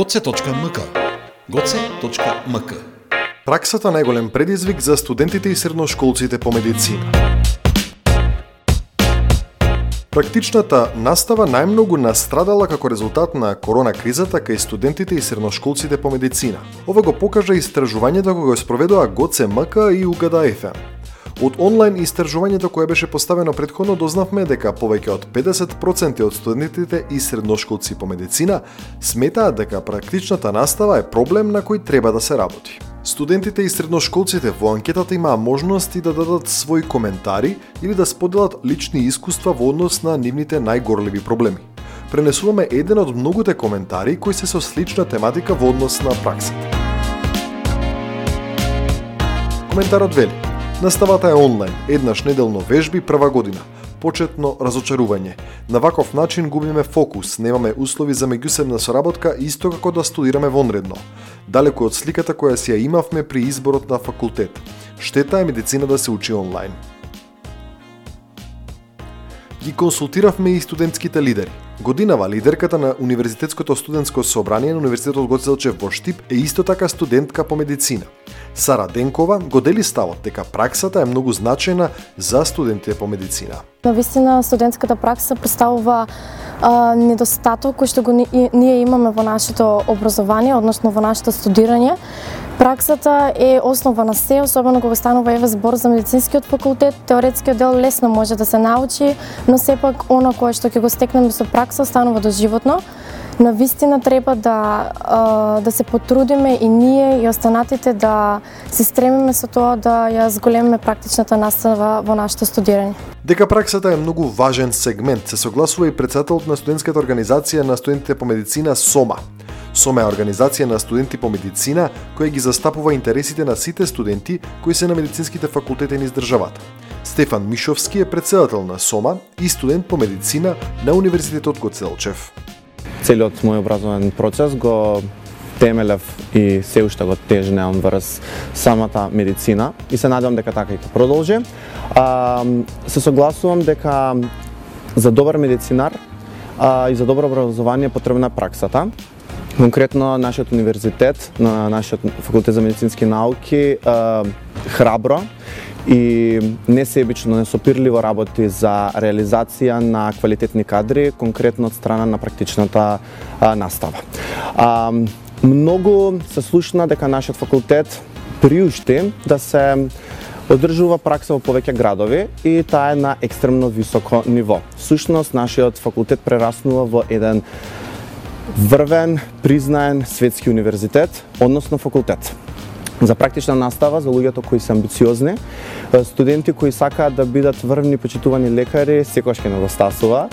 goce.mk goce.mk Праксата најголем предизвик за студентите и средношколците по медицина. Практичната настава најмногу настрадала како резултат на корона кризата кај студентите и средношколците по медицина. Ова го покажа истражувањето кога го спроведоа ГОЦМК и УГДАФМ. Од онлайн истражувањето кое беше поставено предходно дознавме дека повеќе од 50% од студентите и средношколци по медицина сметаат дека практичната настава е проблем на кој треба да се работи. Студентите и средношколците во анкетата имаа можности да дадат своји коментари или да споделат лични искуства во однос на нивните најгорливи проблеми. Пренесуваме еден од многуте коментари кои се со слична тематика во однос на праксата. Коментарот вели Наставата е онлайн, еднаш неделно вежби прва година. Почетно разочарување. На ваков начин губиме фокус, немаме услови за меѓусебна соработка исто како да студираме вонредно. Далеку од сликата која си ја имавме при изборот на факултет. Штета е медицина да се учи онлайн. Ги консултиравме и студентските лидери. Годинава лидерката на Универзитетското студентско собрание на Универзитетот Гоце во Штип е исто така студентка по медицина. Сара Денкова го дели ставот дека праксата е многу значајна за студентите по медицина. На вистина студентската пракса представува а, недостаток кој што го ние имаме во нашето образование, односно во нашето студирање. Праксата е основа на се, особено кога станува еве збор за медицинскиот факултет, теоретскиот дел лесно може да се научи, но сепак она кое што ќе го стекнеме со пракса станува доживотно на вистина треба да да се потрудиме и ние и останатите да се стремиме со тоа да ја зголемиме практичната настава во нашето студирање. Дека праксата е многу важен сегмент, се согласува и председателот на студентската организација на студентите по медицина СОМА. СОМА е организација на студенти по медицина која ги застапува интересите на сите студенти кои се на медицинските факултети низ државата. Стефан Мишовски е председател на СОМА и студент по медицина на Универзитетот Гоцелчев целиот мој образовен процес го темелев и се уште го тежнеам врз самата медицина и се надевам дека така и ќе продолжи. А, се согласувам дека за добар медицинар а, и за добро образование потребна праксата. Конкретно нашиот универзитет, на нашиот факултет за медицински науки, а, храбро и несебично, несопирливо работи за реализација на квалитетни кадри, конкретно од страна на практичната а, настава. А, многу се слушна дека нашиот факултет приушти да се одржува пракса во повеќе градови и таа е на екстремно високо ниво. Сушност, нашиот факултет прераснува во еден врвен, признаен светски универзитет, односно факултет за практична настава за луѓето кои се амбициозни, студенти кои сакаат да бидат врвни почитувани лекари, секогаш ќе недостасува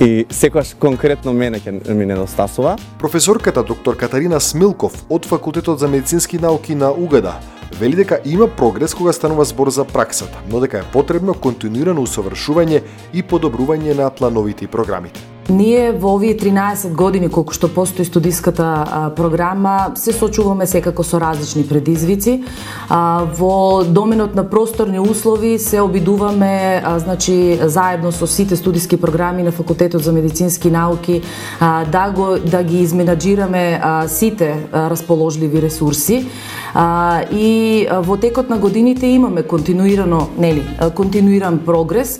и секогаш конкретно мене ќе ми недостасува. Професорката доктор Катарина Смилков од Факултетот за медицински науки на Угада вели дека има прогрес кога станува збор за праксата, но дека е потребно континуирано усовршување и подобрување на плановите и програмите. Ние во овие 13 години колку што постои студиската програма се сочуваме секако со различни предизвици. Во доменот на просторни услови се обидуваме значи заедно со сите студиски програми на факултетот за медицински науки да го да ги изменаџираме сите расположливи ресурси. И во текот на годините имаме континуирано, нели, континуиран прогрес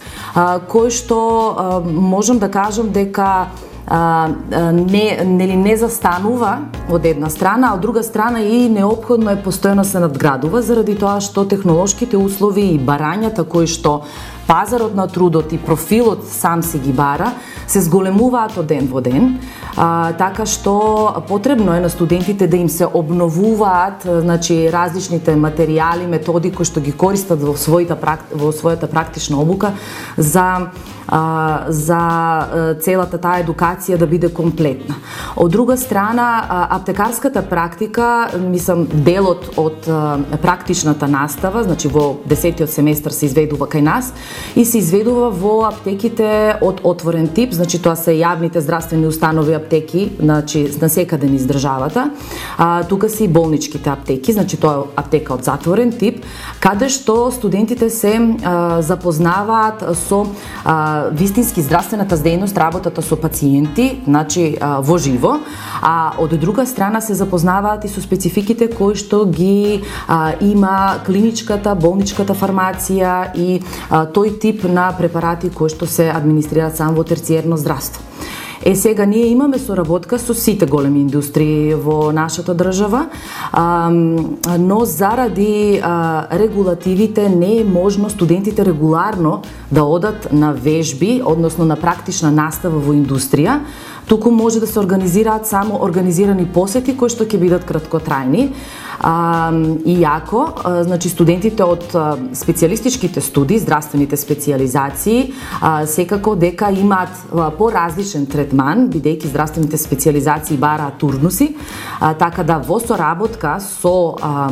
кој што можам да кажам дека дека а, не, нели не застанува од една страна, а од друга страна и необходно е постојано се надградува заради тоа што технолошките услови и барањата кои што пазарот на трудот и профилот сам си ги бара, се зголемуваат од ден во ден, а, така што потребно е на студентите да им се обновуваат значи различните материјали, методи кои што ги користат во својата во својата практична обука за а, за целата таа едукација да биде комплетна. Од друга страна, аптекарската практика, мислам, делот од практичната настава, значи во десетиот семестар се изведува кај нас, и се изведува во аптеките од отворен тип, значи тоа се јавните здравствени установи аптеки, значи на секаде низ државата. А, тука се и болничките аптеки, значи тоа е аптека од затворен тип, каде што студентите се а, запознаваат со а, вистински здравствената дејност, работата со пациенти, значи а, во живо, а од друга страна се запознаваат и со спецификите кои што ги а, има клиничката, болничката фармација и а, тој тип на препарати кои што се администрираат само во терциерно здравство. Е сега ние имаме соработка со сите големи индустрии во нашата држава, а, но заради а, регулативите не е можно студентите регуларно да одат на вежби, односно на практична настава во индустрија, туку може да се организираат само организирани посети кои што ќе бидат краткотрајни. А, иако, а, значи студентите од а, специјалистичките студии, здравствените специализации, а, секако дека имаат поразличен третман, бидејќи здравствените специализации бараат турнуси, а, така да во соработка со а,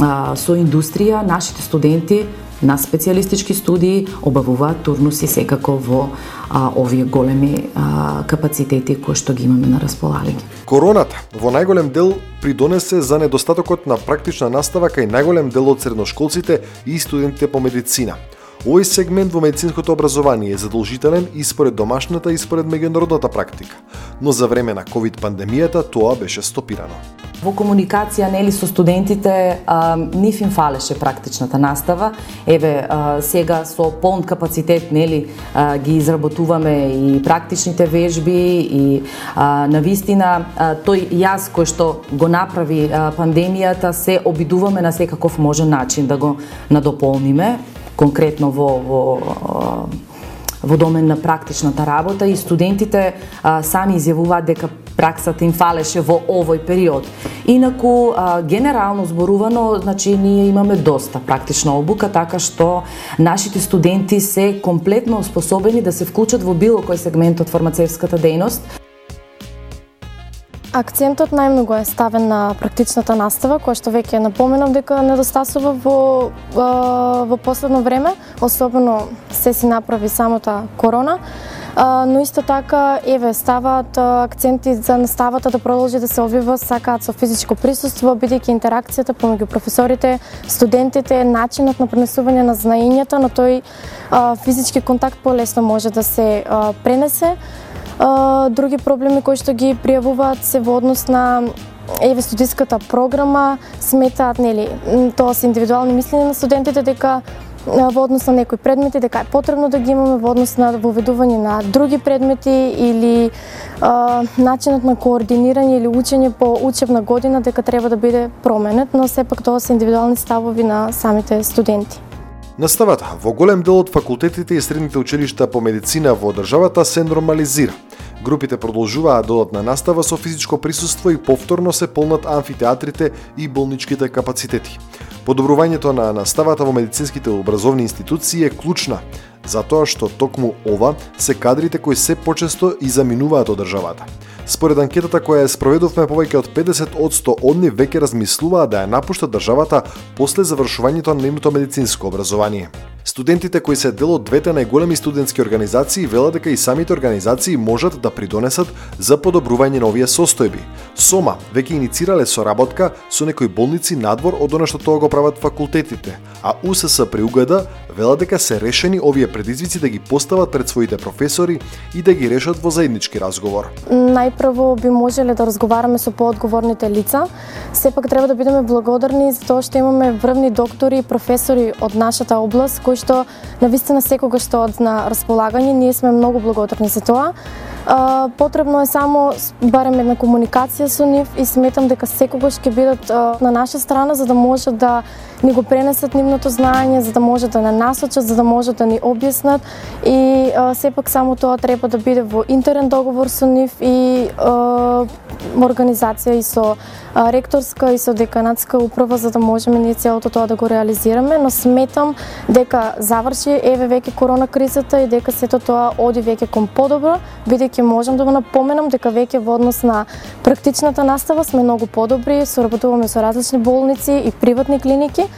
а, со индустрија нашите студенти на специјалистички студии обавуваат турнуси секако во а, овие големи а, капацитети кои што ги имаме на располагање. Короната во најголем дел придонесе за недостатокот на практична настава кај најголем дел од средношколците и студентите по медицина. Овој сегмент во медицинското образование е задолжителен и според домашната и според меѓународната практика, но за време на ковид пандемијата тоа беше стопирано. Во комуникација нели со студентите а, ниф им фалеше практичната настава. Еве а, сега со полн капацитет нели а, ги изработуваме и практичните вежби и а, на вистина а, тој јас кој што го направи а, пандемијата се обидуваме на секаков можен начин да го надополниме конкретно во во во домен на практичната работа и студентите а, сами изјавуваат дека праксата им фалеше во овој период. Инаку, а, генерално зборувано, значи, ние имаме доста практична обука, така што нашите студенти се комплетно способени да се вклучат во било кој сегмент од фармацевската дејност. Акцентот најмногу е ставен на практичната настава, која што веќе напоменав дека недостасува во во последно време, особено се си направи самата корона. но исто така, еве, ставаат акценти за наставата да продолжи да се обвива сакаат со физичко присуство, бидејќи интеракцијата помеѓу професорите, студентите, начинот на пренесување на знаењата на тој физички контакт полесно може да се пренесе други проблеми кои што ги пријавуваат се во однос на еве студиската програма, сметаат нели тоа се индивидуални мислења на студентите дека во однос на некои предмети дека е потребно да ги имаме во однос на воведување на други предмети или а, начинот на координирање или учење по учебна година дека треба да биде променет, но сепак тоа се индивидуални ставови на самите студенти. Наставата во голем дел од факултетите и средните училишта по медицина во државата се нормализира. Групите продолжуваат додатна настава со физичко присуство и повторно се полнат амфитеатрите и болничките капацитети. Подобрувањето на наставата во медицинските образовни институции е клучна, затоа што токму ова се кадрите кои се почесто и заминуваат од државата. Според анкетата која ја спроведовме, повеќе од 50 од нив веќе размислуваат да ја напуштат државата после завршувањето на нивното медицинско образование. Студентите кои се дел од двете најголеми студентски организации велат дека и самите организации можат да придонесат за подобрување на овие состојби. Сома веќе иницирале соработка со некои болници надвор од она што тоа го прават факултетите, а УСС при УГД велат дека се решени овие предизвици да ги постават пред своите професори и да ги решат во заеднички разговор. Најпрво би можеле да разговараме со поодговорните лица. Сепак треба да бидеме благодарни за тоа што имаме врвни доктори и професори од нашата област кои што на вистина секогаш што од на располагање, ние сме многу благодарни за тоа. Потребно е само барем една комуникација со нив и сметам дека секогаш ќе бидат на наша страна за да може да ни го пренесат нивното знаење, за да може да не насочат, за да може да ни објаснат. И сепак само тоа треба да биде во интерен договор со нив и а, организација и со ректорска и со деканатска управа за да можеме ние целото тоа да го реализираме, но сметам дека заврши еве веќе корона кризата и дека сето тоа оди веќе кон подобро, бидејќи можам да го напоменам дека веќе во однос на практичната настава сме многу подобри, соработуваме со различни болници и приватни клиники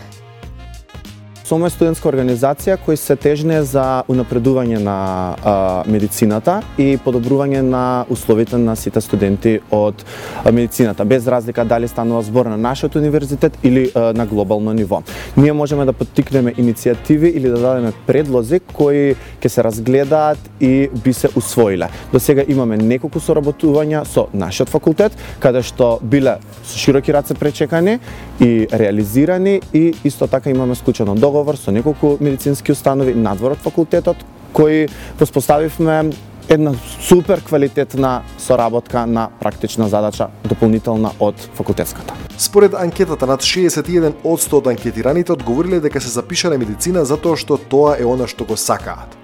СОМО е студентска организација кој се тежне за унапредување на а, медицината и подобрување на условите на сите студенти од а, медицината, без разлика дали станува збор на нашиот универзитет или а, на глобално ниво. Ние можеме да поттикнеме иницијативи или да дадеме предлози кои ќе се разгледаат и би се усвоиле. До сега имаме неколку соработувања со нашиот факултет, каде што биле со широки раце пречекани и реализирани и исто така имаме склучено договор со неколку медицински установи надвор од факултетот кои воспоставивме една супер квалитетна соработка на практична задача дополнителна од факултетската. Според анкетата, над 61% од анкетираните одговориле дека се запишале медицина затоа што тоа е она што го сакаат.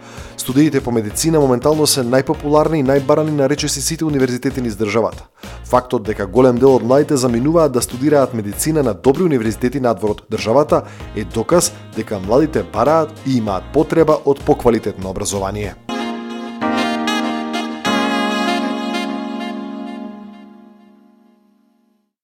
Студиите по медицина моментално се најпопуларни и најбарани на речиси сите универзитети низ државата. Фактот дека голем дел од младите заминуваат да студираат медицина на добри универзитети надвор од државата е доказ дека младите бараат и имаат потреба од поквалитетно образование.